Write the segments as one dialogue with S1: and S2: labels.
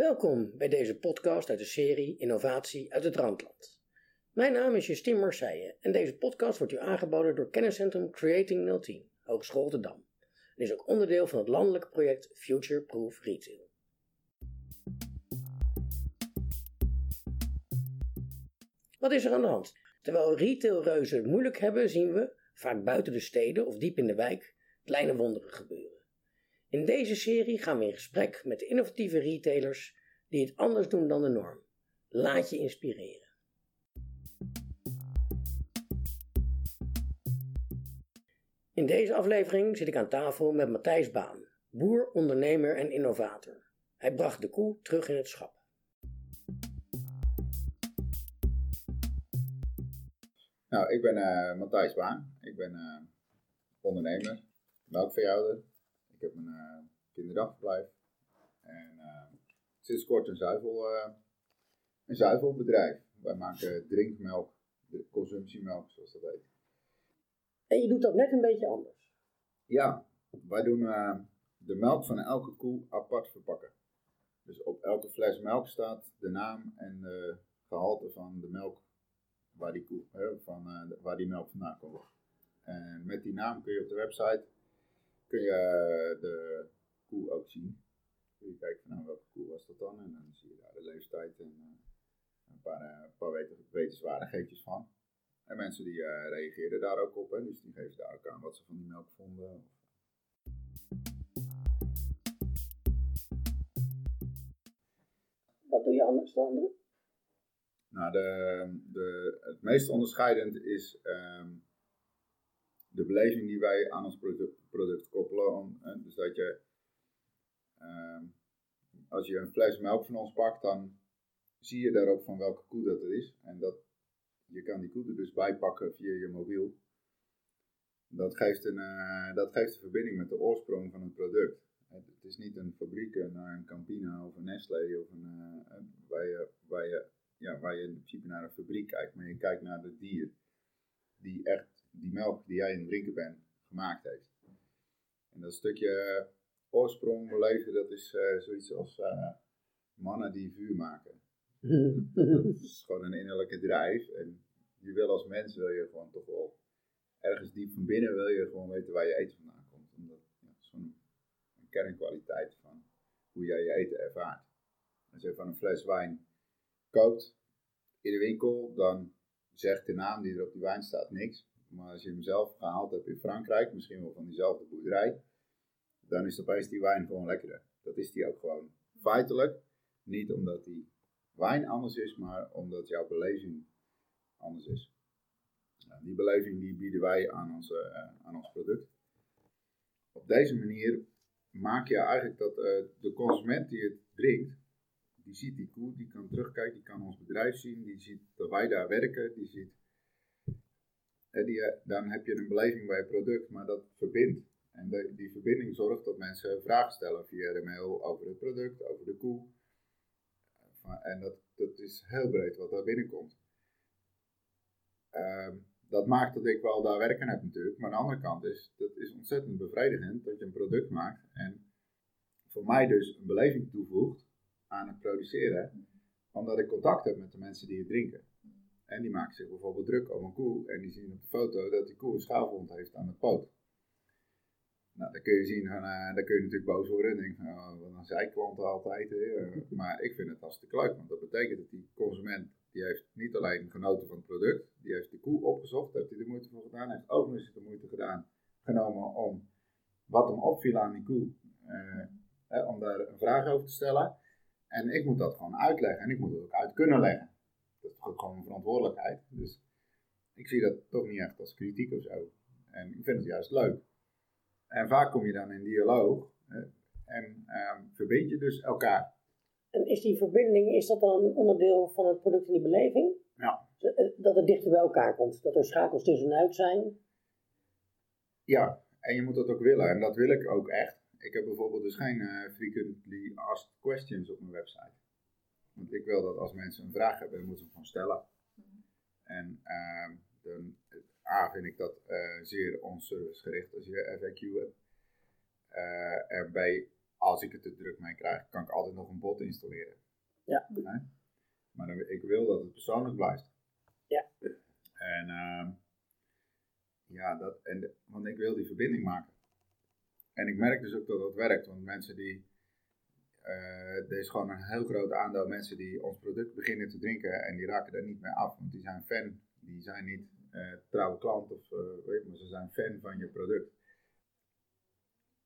S1: Welkom bij deze podcast uit de serie Innovatie uit het Randland. Mijn naam is Justine Marseille en deze podcast wordt u aangeboden door kenniscentrum Creating 010, Hogeschool de Dam. En is ook onderdeel van het landelijke project Future Proof Retail. Wat is er aan de hand? Terwijl retailreuzen het moeilijk hebben, zien we, vaak buiten de steden of diep in de wijk, kleine wonderen gebeuren. In deze serie gaan we in gesprek met innovatieve retailers die het anders doen dan de norm. Laat je inspireren. In deze aflevering zit ik aan tafel met Matthijs Baan, boer, ondernemer en innovator. Hij bracht de koe terug in het schap.
S2: Nou, ik ben uh, Matthijs Baan. Ik ben uh, ondernemer, melkveehouder ik heb een uh, kinderdagverblijf. Sinds kort een, zuivel, uh, een zuivelbedrijf. Wij maken drinkmelk, consumptiemelk zoals dat heet.
S1: En je doet dat net een beetje anders.
S2: Ja, wij doen de melk van elke koe apart verpakken. Dus op elke fles melk staat de naam en de gehalte van de melk waar die, koe, van, waar die melk vandaan komt. En met die naam kun je op de website kun je eh, de koe ook zien. Kun je kijken van nou, welke koe was dat dan en dan zie je daar de leeftijd en uh, een paar, uh, paar wetenswaardigheidjes van. En mensen die uh, reageerden daar ook op, hè, dus die geven daar ook aan wat ze van die melk vonden.
S1: Wat doe je anders dan anderen?
S2: Nou, de, de, het meest onderscheidend is um, de beleving die wij aan ons product, product koppelen. Om, dus dat je, als je een fles melk van ons pakt, dan zie je daarop van welke koe dat is. En dat, je kan die koe er dus bij pakken via je mobiel. Dat geeft, een, uh, dat geeft verbinding met de oorsprong van het product. Het, is niet een fabriek naar een Campina of een Nestlé of een, uh, waar, je, waar, je, ja, waar je in principe naar een fabriek kijkt, maar je kijkt naar het dier die echt die melk die jij in het drinken bent gemaakt heeft. En dat stukje oorsprong beleven, dat is uh, zoiets als uh, mannen die vuur maken. dat is gewoon een innerlijke drijf. En je wil als mens, wil je gewoon toch wel ergens diep van binnen, wil je gewoon weten waar je eten vandaan komt. Omdat ja, zo'n een kernkwaliteit van hoe jij je eten ervaart. Als je van een fles wijn koopt in de winkel, dan zegt de naam die er op die wijn staat niks. Maar als je hem zelf gehaald hebt in Frankrijk, misschien wel van diezelfde boerderij, dan is opeens die wijn gewoon lekkerder. Dat is die ook gewoon feitelijk. Niet omdat die wijn anders is, maar omdat jouw beleving anders is. die beleving die bieden wij aan, onze, uh, aan ons product. Op deze manier maak je eigenlijk dat uh, de consument die het drinkt, die ziet die koe, die kan terugkijken, die kan ons bedrijf zien, die ziet dat wij daar werken, die ziet die, eh, dan heb je een beleving bij het product, maar dat verbindt. En die verbinding zorgt dat mensen vragen stellen via de mail over het product, over de koe. En dat, dat is heel breed wat daar binnenkomt. Uh, dat maakt dat ik wel daar werken heb natuurlijk. Maar aan de andere kant is, dat is ontzettend bevredigend dat je een product maakt. En voor mij dus een beleving toevoegt aan het produceren. Omdat ik contact heb met de mensen die het drinken. En die maken zich bijvoorbeeld druk om een koe en die zien op de foto dat die koe een schaafwond heeft aan de poot. Nou, dan kun je zien, uh, dan kun je natuurlijk boos worden en denken van, oh, wat een altijd. Hè. maar ik vind het hartstikke leuk, want dat betekent dat die consument, die heeft niet alleen genoten van het product, die heeft de koe opgezocht, heeft hij de moeite voor gedaan, heeft ook nog eens de moeite gedaan, genomen om wat hem opviel aan die koe, uh, hè, om daar een vraag over te stellen. En ik moet dat gewoon uitleggen en ik moet het ook uit kunnen leggen dat is toch ook gewoon een verantwoordelijkheid. Dus ik zie dat toch niet echt als kritiek of zo. En ik vind het juist leuk. En vaak kom je dan in dialoog en um, verbind je dus elkaar.
S1: En is die verbinding, is dat dan een onderdeel van het product en die beleving?
S2: Ja.
S1: Eh, dat het dichter bij elkaar komt, dat er schakels tussenuit zijn?
S2: Ja, en je moet dat ook willen. En dat wil ik ook echt. Ik heb bijvoorbeeld dus geen uh, frequently asked questions op mijn website. Want ik wil dat als mensen een vraag hebben, moeten ze hem gewoon stellen. En uh, dan, A vind ik dat uh, zeer onservicegericht als je FAQ hebt. Uh, en bij als ik het te druk mee krijg, kan ik altijd nog een bot installeren.
S1: Ja.
S2: Nee? Maar dan, ik wil dat het persoonlijk blijft.
S1: Ja.
S2: En, ehm, ja, dat, en de- want ik wil die verbinding maken. En ik merk dus ook dat dat werkt, want mensen die, eh, er is gewoon een heel groot aandeel mensen die ons product beginnen te drinken en die raken er niet meer af, want die zijn fan, die zijn niet eh, trouwe klant of eh, weet maar ze zijn fan van je product.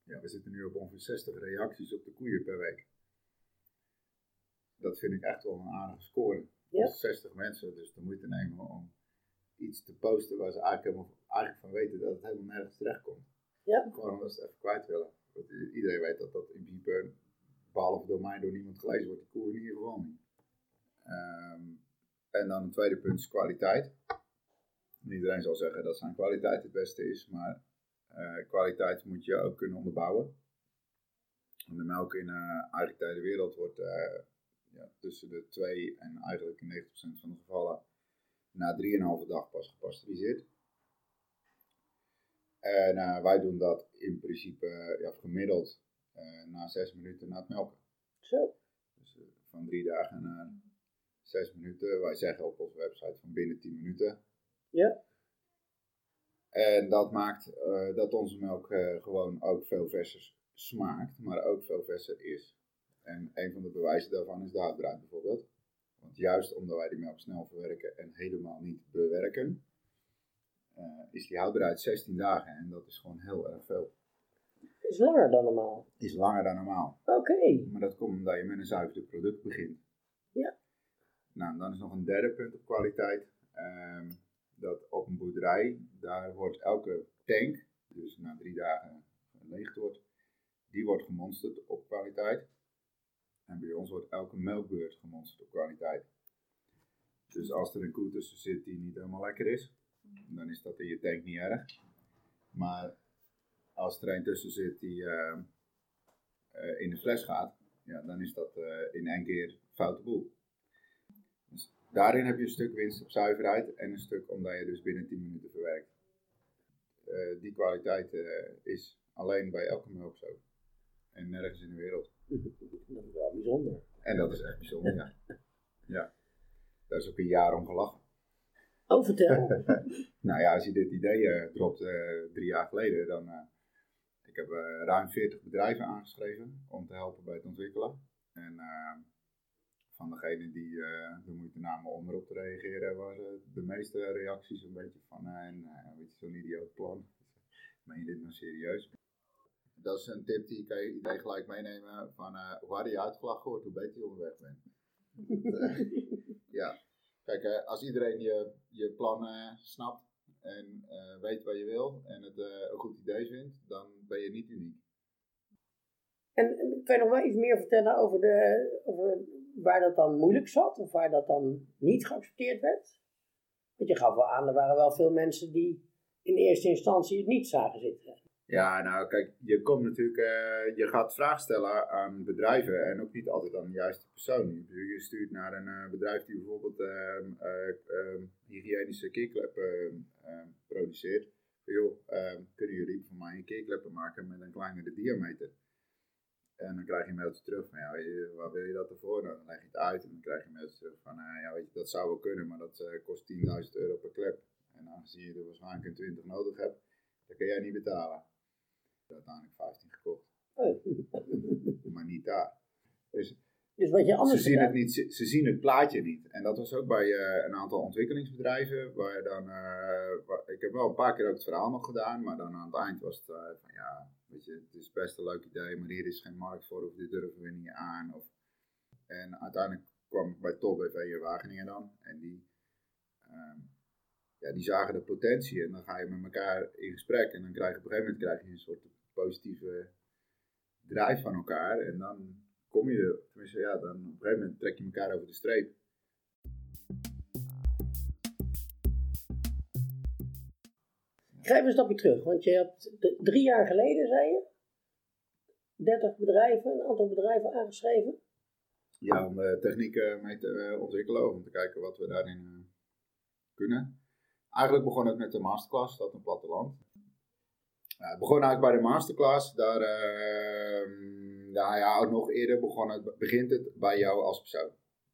S2: Ja, we zitten nu op ongeveer 60 reacties op de koeien per week. Dat vind ik echt wel een aardige score.
S1: Ja.
S2: Dus 60 mensen dus de moeite nemen om iets te posten waar ze eigenlijk, helemaal, eigenlijk van weten dat het helemaal nergens terecht komt.
S1: Ja.
S2: Gewoon omdat ze het even kwijt willen. Want iedereen weet dat dat in principe, behalve door mij, door niemand gelezen wordt, die koe in ieder geval niet. Ehm, en dan een tweede punt is kwaliteit. En Iedereen zal zeggen dat zijn kwaliteit het beste is, maar eh, kwaliteit moet je ook kunnen onderbouwen. En de melk in eh eigenlijk de hele wereld wordt eh, ja, tussen de 2 en eigenlijk in 90% van de gevallen na 3,5 dag pas gepasteuriseerd. En eh, wij doen dat in principe ja, gemiddeld na 6 minuten na het melken.
S1: Zo.
S2: Dus van 3 dagen naar 6 minuten. Wij zeggen op onze website van binnen 10 minuten.
S1: Ja.
S2: En dat maakt eh, dat onze melk eh, gewoon ook veel verser smaakt, maar ook veel verser is. En een van de bewijzen daarvan is de houdbaarheid bijvoorbeeld. Want juist omdat wij die melk snel verwerken en helemaal niet bewerken, eh, is die houdbaarheid 16 dagen. En dat is gewoon heel erg veel.
S1: Is langer dan normaal.
S2: Is langer dan normaal.
S1: Oké.
S2: Maar dat komt omdat je met een zuiver product begint.
S1: Ja.
S2: Nou, dan is nog een derde punt op kwaliteit. Ehm, dat op een boerderij, daar wordt elke tank, dus na drie dagen geleegd wordt, die wordt gemonsterd op kwaliteit. En bij ons wordt elke melkbeurt gemonsterd op kwaliteit. Dus als er een koe tussen zit die niet helemaal lekker is, dan is dat in je tank niet erg. Maar als er een tussen zit die ehm, eh, in de fles gaat, ja, dan is dat eh, in één keer foute boel. Daarin heb je een stuk winst op zuiverheid en een stuk omdat je dus binnen 10 minuten verwerkt. Eh, die kwaliteit eh, is alleen bij elke melk zo. En nergens in de wereld.
S1: Dat is wel bijzonder.
S2: En dat is echt bijzonder, ja. ja. Daar is ook een jaar om gelachen.
S1: Oh, vertel.
S2: Nou ja, als je dit idee eh, dropt eh, drie jaar geleden, dan. eh, ik heb eh, ruim 40 bedrijven aangeschreven om te helpen bij het ontwikkelen. En van degenen die eh, de moeite namen om erop te reageren, waren de meeste reacties een beetje van: eh, en, eh, weet je, zo'n idioot plan. Meen je dit nou serieus? Dat is een tip die kan je iedereen gelijk meenemen: van hoe harder je uitgelachen wordt, hoe beter je onderweg bent. ja, kijk, als iedereen je, je plan snapt en eh, weet wat je wil en het eh, een goed idee vindt, dan ben je niet uniek.
S1: En, en kan je nog wel iets meer vertellen over, de, over waar dat dan moeilijk zat? Of waar dat dan niet geaccepteerd werd? Want je gaf wel aan, er waren wel veel mensen die in eerste instantie het niet zagen zitten.
S2: Ja, nou kijk, je komt natuurlijk, eh, je gaat vragen stellen aan bedrijven en ook niet altijd aan de juiste persoon. Je, stuurt naar een eh, bedrijf die bijvoorbeeld ehm, eh, ehm, hygiënische keerkleppen ehm, produceert. Joh, kunnen jullie voor mij een keerkleppen maken met een kleinere diameter? En dan krijg je een mailtje terug van, ja, weet je, waar wil je dat ervoor? Nou, dan leg je het uit en dan krijg je een mailtje terug van, eh, ja, weet je, dat zou wel kunnen, maar dat eh, kost 10.000 euro per klep. En aangezien je er waarschijnlijk een 20 nodig hebt, dan kun jij niet betalen. Ik heb uiteindelijk 15 gekocht,
S1: Oh.
S2: maar niet daar. Dus
S1: Dus wat je
S2: ze
S1: anders
S2: zien,
S1: gedaan-
S2: het niet, ze, ze zien het plaatje niet. En dat was ook bij eh, een aantal ontwikkelingsbedrijven. Waar dan, waar- ik heb wel een paar keer ook het verhaal nog gedaan. Maar dan aan het eind was het van ja, het is best een leuk idee. Maar hier is geen markt voor of dit durven we niet aan. Of, en uiteindelijk kwam ik bij Top BV in Wageningen dan. En die, ehm, ja, die zagen de potentie. En dan ga je met elkaar in gesprek. En dan krijg je op een gegeven moment krijg je een soort positieve drive van elkaar. En dan kom je tenminste ja, dan op een gegeven moment trek je elkaar over de streep.
S1: Ga even een stapje terug, want je d- drie jaar geleden, zei je, 30 bedrijven, een aantal bedrijven aangeschreven.
S2: Ja, om de technieken mee te eh, ontwikkelen, om te kijken wat we daarin eh, kunnen. Eigenlijk begon het met de masterclass, dat een platteland. Het begon eigenlijk bij de masterclass, daar, ehm, Nou ja, ook nog eerder begonnen, begint het bij jou als persoon.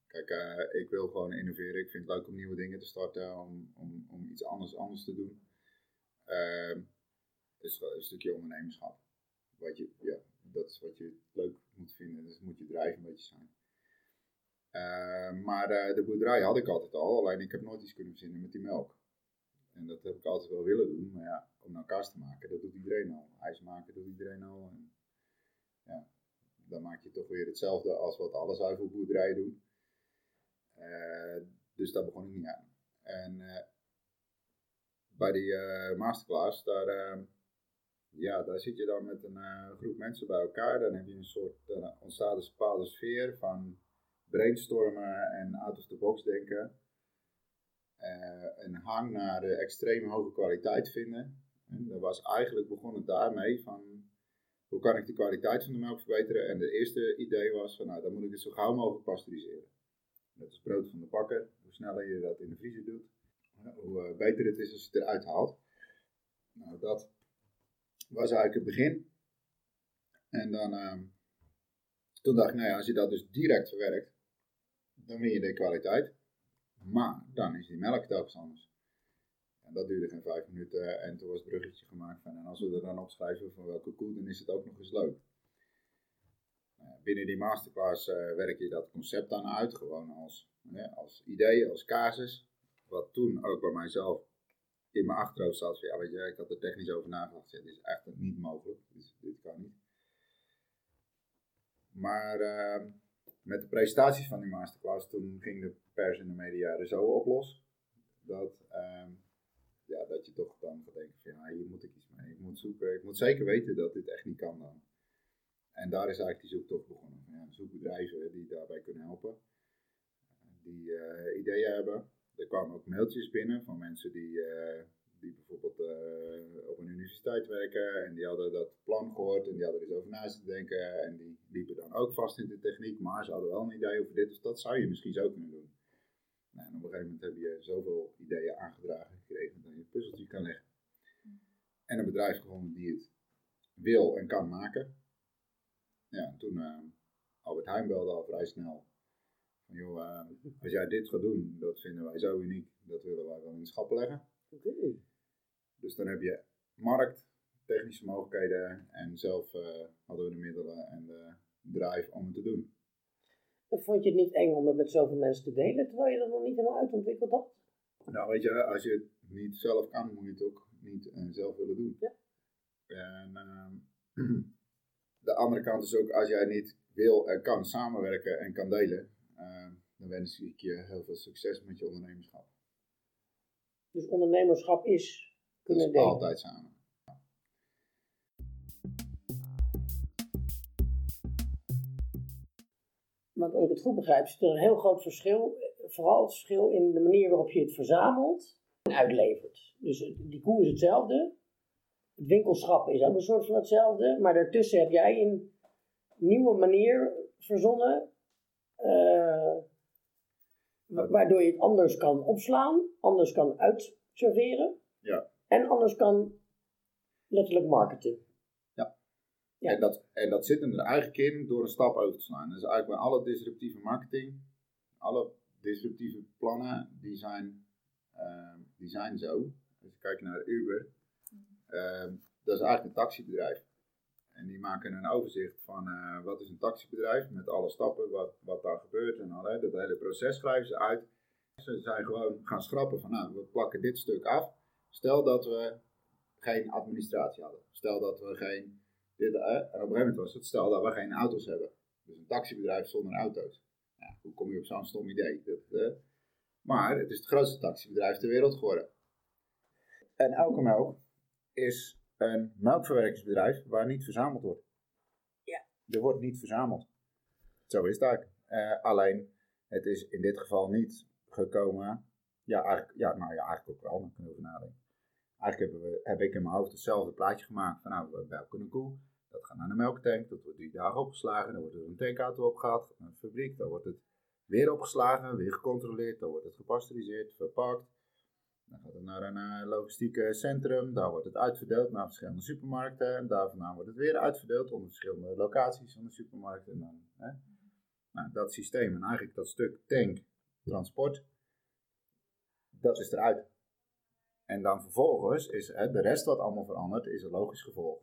S2: Kijk, eh, ik wil gewoon innoveren. Ik vind het leuk om nieuwe dingen te starten, om, om, om iets anders, anders te doen. Uh, het is een stukje ondernemerschap. Wat je, ja, dat is wat je leuk moet vinden. Dus moet je drijven een beetje zijn. Uh, maar uh, de boerderij had ik altijd al, alleen ik heb nooit iets kunnen verzinnen met die melk. En dat heb ik altijd wel willen doen, maar ja, om nou kaas te maken, dat doet iedereen al. IJs maken doet iedereen al. En ja, dan maak je toch weer hetzelfde als wat alle zuivelboerderijen doen. Uh, dus daar begon ik niet aan. En uh, bij die uh, masterclass, daar, ehm, ja, daar zit je dan met een groep mensen bij elkaar. Dan heb je een soort, ontstaat een bepaalde sfeer van brainstormen en out of the box denken. een hang naar de extreem hoge kwaliteit vinden. En dat was eigenlijk begonnen daarmee van hoe kan ik de kwaliteit van de melk verbeteren? En het eerste idee was van nou, dan moet ik het zo gauw mogelijk pasteuriseren. Dat is brood van de bakker. Hoe sneller je dat in de vriezer doet, hoe eh, beter het is als je het eruit haalt. Nou, dat was eigenlijk het begin. En dan, uh, toen dacht ik, nou ja, als je dat dus direct verwerkt, dan win je de kwaliteit. Maar dan is die melk telkens anders. En dat duurde geen vijf minuten en toen was het bruggetje gemaakt van, en als we er dan opschrijven van welke koe, dan is het ook nog eens leuk. Nou binnen die masterclass uh, werk je dat concept dan uit, gewoon als, als idee, als casus. Wat toen ook bij mijzelf in mijn achterhoofd zat van, ja weet je, ik had er technisch over nagedacht, dit is echt niet mogelijk, dit, dit kan niet. Maar uh, met de presentaties van die masterclass, toen ging de pers en de media er zo op los, dat... Uh, ja, dat je toch dan gaat denken van ja, hier moet ik iets mee. Ik moet zoeken, ik moet zeker weten dat dit echt niet kan dan. En daar is eigenlijk die zoektocht begonnen. Ja, die daarbij kunnen helpen. Die uh, ideeën hebben. Er kwamen ook mailtjes binnen van mensen die, uh, die bijvoorbeeld uh, op een universiteit werken. En die hadden dat plan gehoord en die hadden er eens over na te denken. En die liepen dan ook vast in de techniek. Maar ze hadden wel een idee over dit of dat zou je misschien zo kunnen doen. Nou, en op een gegeven moment heb je zoveel ideeën aangedragen gekregen dat je een puzzeltje kan leggen. En een bedrijf gevonden die het wil en kan maken. Ja, toen uh, Albert Heijn belde al vrij snel. Van joh, uh, als jij dit gaat doen, dat vinden wij zo uniek, dat willen wij wel in de schappen leggen.
S1: Okay.
S2: Dus dan heb je markt, technische mogelijkheden en zelf uh, hadden we de middelen en de drive om het te doen.
S1: Of vond je het niet eng om het met zoveel mensen te delen, terwijl je dat nog niet helemaal uitontwikkeld had?
S2: Nou, weet je, als je het niet zelf kan, moet je het ook niet uh, zelf willen doen.
S1: Ja.
S2: En uh, de andere kant is ook, als jij niet wil en kan samenwerken en kan delen, dan wens ik je heel veel succes met je ondernemerschap.
S1: Dus ondernemerschap is kunnen
S2: is
S1: delen?
S2: altijd samen.
S1: Want als ik het goed begrijp, zit er een heel groot verschil, vooral het verschil in de manier waarop je het verzamelt en uitlevert. Dus die koe is hetzelfde, het winkelschap is ook een soort van hetzelfde, maar daartussen heb jij een nieuwe manier verzonnen, uh, waardoor je het anders kan opslaan, anders kan uitserveren
S2: ja.
S1: en anders kan letterlijk marketen.
S2: Ja. En, dat, en dat zit hem er eigenlijk in door een stap over te slaan. Dus eigenlijk bij alle disruptieve marketing, alle disruptieve plannen, die zijn, uh, die zijn zo. Als je kijkt naar Uber, uh, dat is eigenlijk een taxibedrijf. En die maken een overzicht van uh, wat is een taxibedrijf met alle stappen, wat, wat daar gebeurt en al. Dat hele proces schrijven ze uit. Ze zijn gewoon gaan schrappen van nou, we plakken dit stuk af. Stel dat we geen administratie hadden. Stel dat we geen dit, en op een gegeven moment was het, stel dat we geen auto's hebben. Dus een taxibedrijf zonder auto's. Ja, hoe kom je op zo'n stom idee? Dat, maar het is het grootste taxibedrijf ter wereld geworden. En elke melk is een melkverwerkingsbedrijf waar niet verzameld wordt.
S1: Ja.
S2: Er wordt niet verzameld. Zo is het eigenlijk. Uh, alleen, het is in dit geval niet gekomen. Ja, eigenlijk, ja, nou ja, eigenlijk ook wel, dan kunnen we nadenken. Eigenlijk hebben we, heb ik in mijn hoofd hetzelfde plaatje gemaakt van nou, we melken een koe. Dat gaat naar de melktank, dat wordt drie dagen opgeslagen, dan wordt er een tankauto opgehaald, een fabriek, dan wordt het weer opgeslagen, weer gecontroleerd, dan wordt het gepasteuriseerd, verpakt. Dan gaat het naar een uh, logistieke centrum, daar wordt het uitverdeeld naar verschillende supermarkten. En daar vandaan wordt het weer uitverdeeld onder verschillende locaties van de supermarkt. En dan, hè. Nou, dat systeem en eigenlijk dat stuk tank, transport, dat is eruit. En dan vervolgens is hè, de rest wat allemaal verandert, is een logisch gevolg.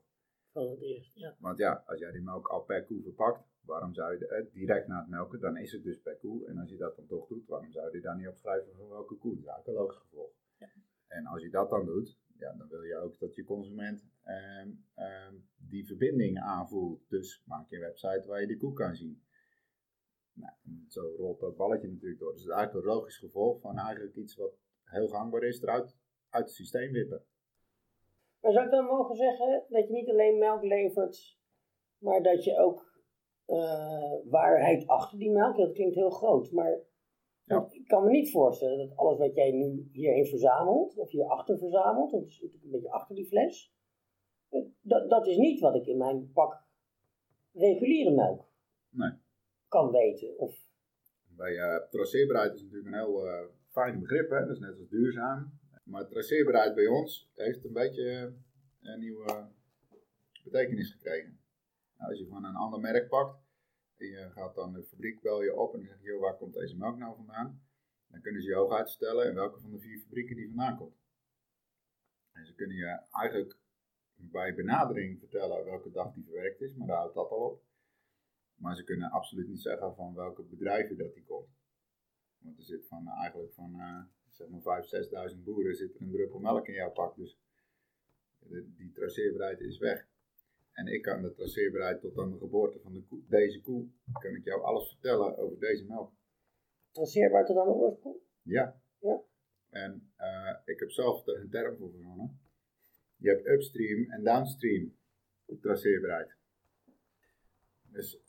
S1: Van het eerst, ja.
S2: Want ja, als jij die melk al per koe verpakt, waarom zou je het direct na het melken, dan is het dus per koe. En als je dat dan toch doet, waarom zou je daar niet opschrijven van welke koe? Dat is een logisch gevolg. En als je dat dan doet, ja, dan wil je ook dat je consument ehm, ehm, die verbinding aanvoelt. Dus maak je een website waar je die koe kan zien. Nou, zo rolt dat balletje natuurlijk door. Dus het is eigenlijk een logisch gevolg van eigenlijk iets wat heel gangbaar is, eruit uit het systeem wippen.
S1: Maar zou ik dan mogen zeggen dat je niet alleen melk levert, maar dat je ook uh, waarheid achter die melk, dat klinkt heel groot, maar ja. ik kan me niet voorstellen dat alles wat jij nu hierin verzamelt, of hierachter verzamelt, want het natuurlijk een beetje achter die fles, eh, dat, dat is niet wat ik in mijn pak reguliere melk
S2: nee.
S1: kan weten. Of...
S2: Bij uh, traceerbaarheid is natuurlijk een heel uh, fijn begrip, hè? dat is net als duurzaam. Maar traceerbaarheid bij ons heeft een beetje een nieuwe betekenis gekregen. Nou, als je van een ander merk pakt, je gaat dan de fabriek bel je op en dan zeg je, waar komt deze melk nou vandaan? Dan kunnen ze je hoog uitstellen in welke van de vier fabrieken die vandaan komt. En ze kunnen je eigenlijk bij benadering vertellen welke dag die verwerkt is, maar daar houdt dat al op. Maar ze kunnen absoluut niet zeggen van welke bedrijven dat die komt. Want er zit van, eigenlijk van uh, zeg maar 5.000, 6.000 boeren zit een druppel melk in jouw pak. Dus die traceerbaarheid is weg. En ik kan de traceerbaarheid tot aan de geboorte van de koe, deze koe, kan ik jou alles vertellen over deze melk.
S1: Traceerbaar tot aan de oorsprong?
S2: Ja.
S1: ja.
S2: En uh, ik heb zelf er een term voor verzonnen. Je hebt upstream en downstream traceerbaarheid. Dus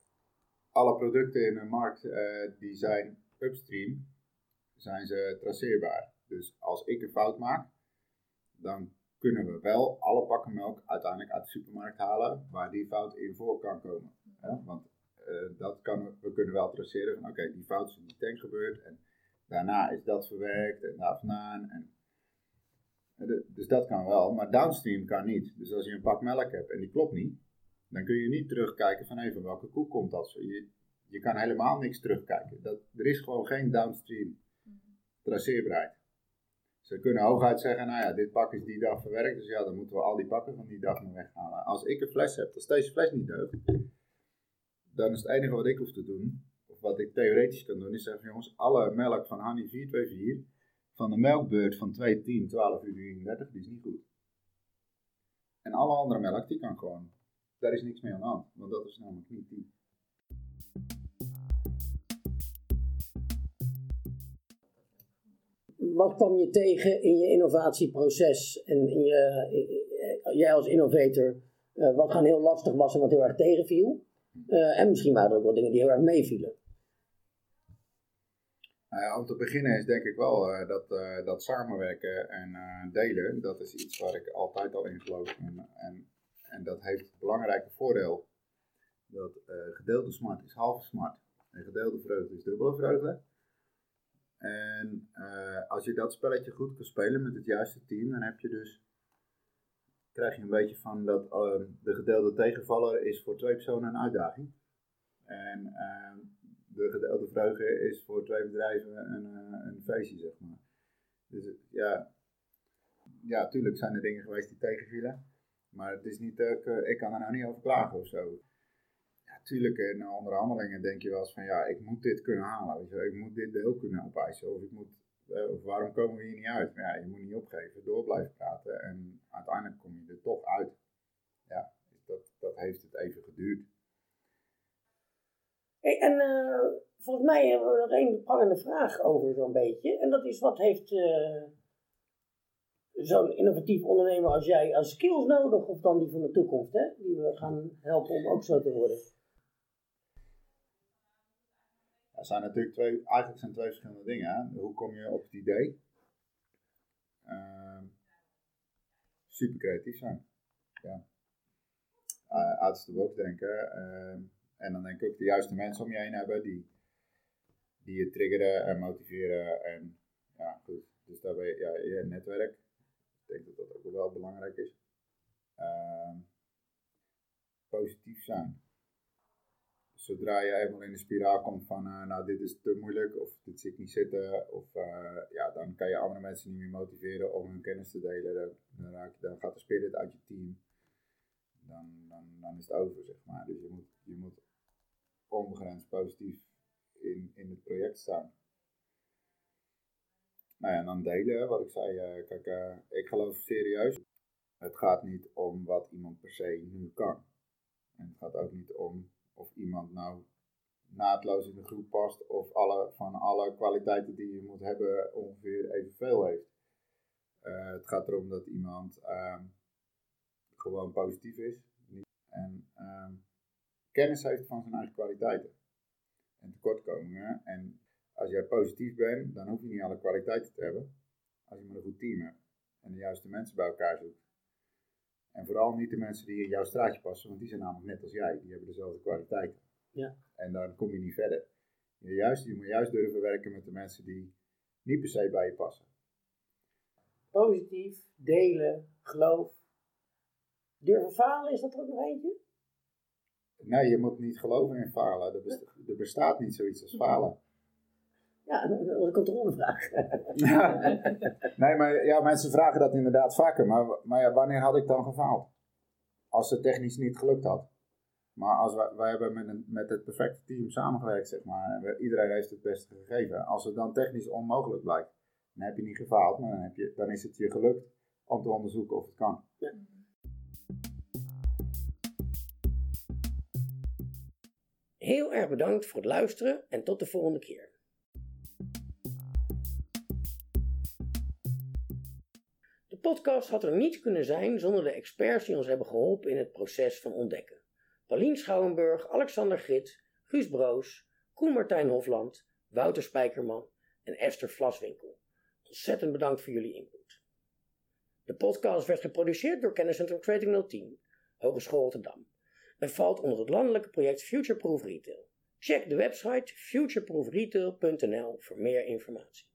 S2: alle producten in de markt uh, die zijn upstream, zijn ze traceerbaar. Dus als ik een fout maak, dan kunnen we wel alle pakken melk uiteindelijk uit de supermarkt halen waar die fout in voor kan komen. Want uh, dat kan, we kunnen wel traceren van oké, die fout is in die tank gebeurd en daarna is dat verwerkt en daar vandaan. En, dus dat kan wel, maar downstream kan niet. Dus als je een pak melk hebt en die klopt niet, dan kun je niet terugkijken van even welke koe komt dat. Je, je kan helemaal niks terugkijken. Dat, er is gewoon geen downstream traceerbaarheid. Ze kunnen hooguit zeggen, nou ja, dit pak is die dag verwerkt, dus ja, dan moeten we al die pakken van die dag nog weghalen. Als ik een fles heb, als deze fles niet deugt, dan is het enige wat ik hoef te doen, of wat ik theoretisch kan doen, is zeggen, jongens, alle melk van Honey 424, van de melkbeurt van 210, 12 uur 33, die is niet goed. En alle andere melk, die kan gewoon, daar is niks mee aan de hand, want dat is namelijk niet die.
S1: Wat kwam je tegen in je innovatieproces en in je, jij als innovator, uh, wat gewoon heel lastig was en wat heel erg tegenviel? Uh, en misschien waren er ook wel dingen die heel erg meevielen.
S2: Nou om te beginnen is denk ik wel dat, dat samenwerken en delen, dat is iets waar ik altijd al in geloof. En, en, en dat heeft het belangrijke voordeel dat gedeelde smart is halve smart en gedeelde vreugde is dubbele vreugde. En uh, als je dat spelletje goed kan spelen met het juiste team, dan heb je dus, krijg je een beetje van dat uh, de gedeelde tegenvaller is voor twee personen een uitdaging. En uh, de gedeelde vreugde is voor twee bedrijven een, een feestje, zeg maar. Dus ja, ja, natuurlijk zijn er dingen geweest die tegenvielen. Maar het is niet, ik kan er nou niet over klagen of zo tuurlijk in onderhandelingen denk je wel eens van ja, ik moet dit kunnen halen. Ik moet dit deel kunnen opeisen. Of, ik moet, eh, of waarom komen we hier niet uit? Maar ja, je moet niet opgeven, door blijven praten. En uiteindelijk kom je er toch uit. Ja, dat, dat heeft het even geduurd.
S1: Hey, en uh, volgens mij hebben we nog één prangende vraag over zo'n beetje. En dat is wat heeft zo'n innovatief ondernemer als jij als skills nodig? Of dan die van de toekomst, hè? Die we gaan helpen om ook zo te worden.
S2: Er zijn natuurlijk twee, eigenlijk zijn twee verschillende dingen. Hoe kom je op het idee? Uh, super creatief zijn. Ja. Uh, denken. Uh, en dan denk ik ook de juiste mensen om je heen hebben die, die je triggeren en motiveren. En ja, goed. Dus daar ben je, ja, je netwerk. Ik denk dat dat ook wel belangrijk is. Ehm, positief zijn. Zodra je eenmaal in de spiraal komt van, eh, nou dit is te moeilijk of dit zit niet zitten, of eh, ja, dan kan je andere mensen niet meer motiveren om hun kennis te delen. Dan, raak je, dan gaat de spirit uit je team. Dan, dan, dan is het over, zeg maar. Dus je moet, je moet onbegrensd positief in, in het project staan. Nou ja, en dan delen, wat ik zei. Uh, kijk, ik geloof serieus. Het gaat niet om wat iemand per se nu kan. En het gaat ook niet om of iemand nou naadloos in de groep past of alle, van alle kwaliteiten die je moet hebben ongeveer evenveel heeft. Uh, het gaat erom dat iemand uh, gewoon positief is en uh, kennis heeft van zijn eigen kwaliteiten en tekortkomingen. En als jij positief bent, dan hoef je niet alle kwaliteiten te hebben. Als je maar een goed team hebt en de juiste mensen bij elkaar zoekt. En vooral niet de mensen die in jouw straatje passen, want die zijn namelijk net als jij. Die hebben dezelfde kwaliteiten.
S1: Ja.
S2: En dan kom je niet verder. Je, juist, je moet juist durven werken met de mensen die niet per se bij je passen.
S1: Positief, delen, geloof. Durven falen, is dat er ook nog eentje?
S2: Nee, je moet niet geloven in falen. Er bestaat niet zoiets als falen.
S1: Ja, dat een controlevraag.
S2: nee, maar ja, mensen vragen dat inderdaad vaker. Maar, maar ja, wanneer had ik dan gefaald? Als het technisch niet gelukt had. Maar als wij, wij hebben met, een, met het perfecte team samengewerkt, zeg maar. iedereen heeft het beste gegeven. Als het dan technisch onmogelijk blijkt, dan heb je niet gefaald. Maar dan, heb je, dan is het je gelukt om te onderzoeken of het kan. Ja.
S1: Heel erg bedankt voor het luisteren en tot de volgende keer. Podcast had er niet kunnen zijn zonder de experts die ons hebben geholpen in het proces van ontdekken. Paulien Schouwenburg, Alexander Grit, Guus Broos, Koen Martijn Hofland, Wouter Spijkerman en Esther Vlaswinkel. Ontzettend bedankt voor jullie input. De podcast werd geproduceerd door Kenniscentrum Creating 010, Hogeschool Rotterdam, en valt onder het landelijke project Futureproof Retail. Check de website futureproofretail.nl voor meer informatie.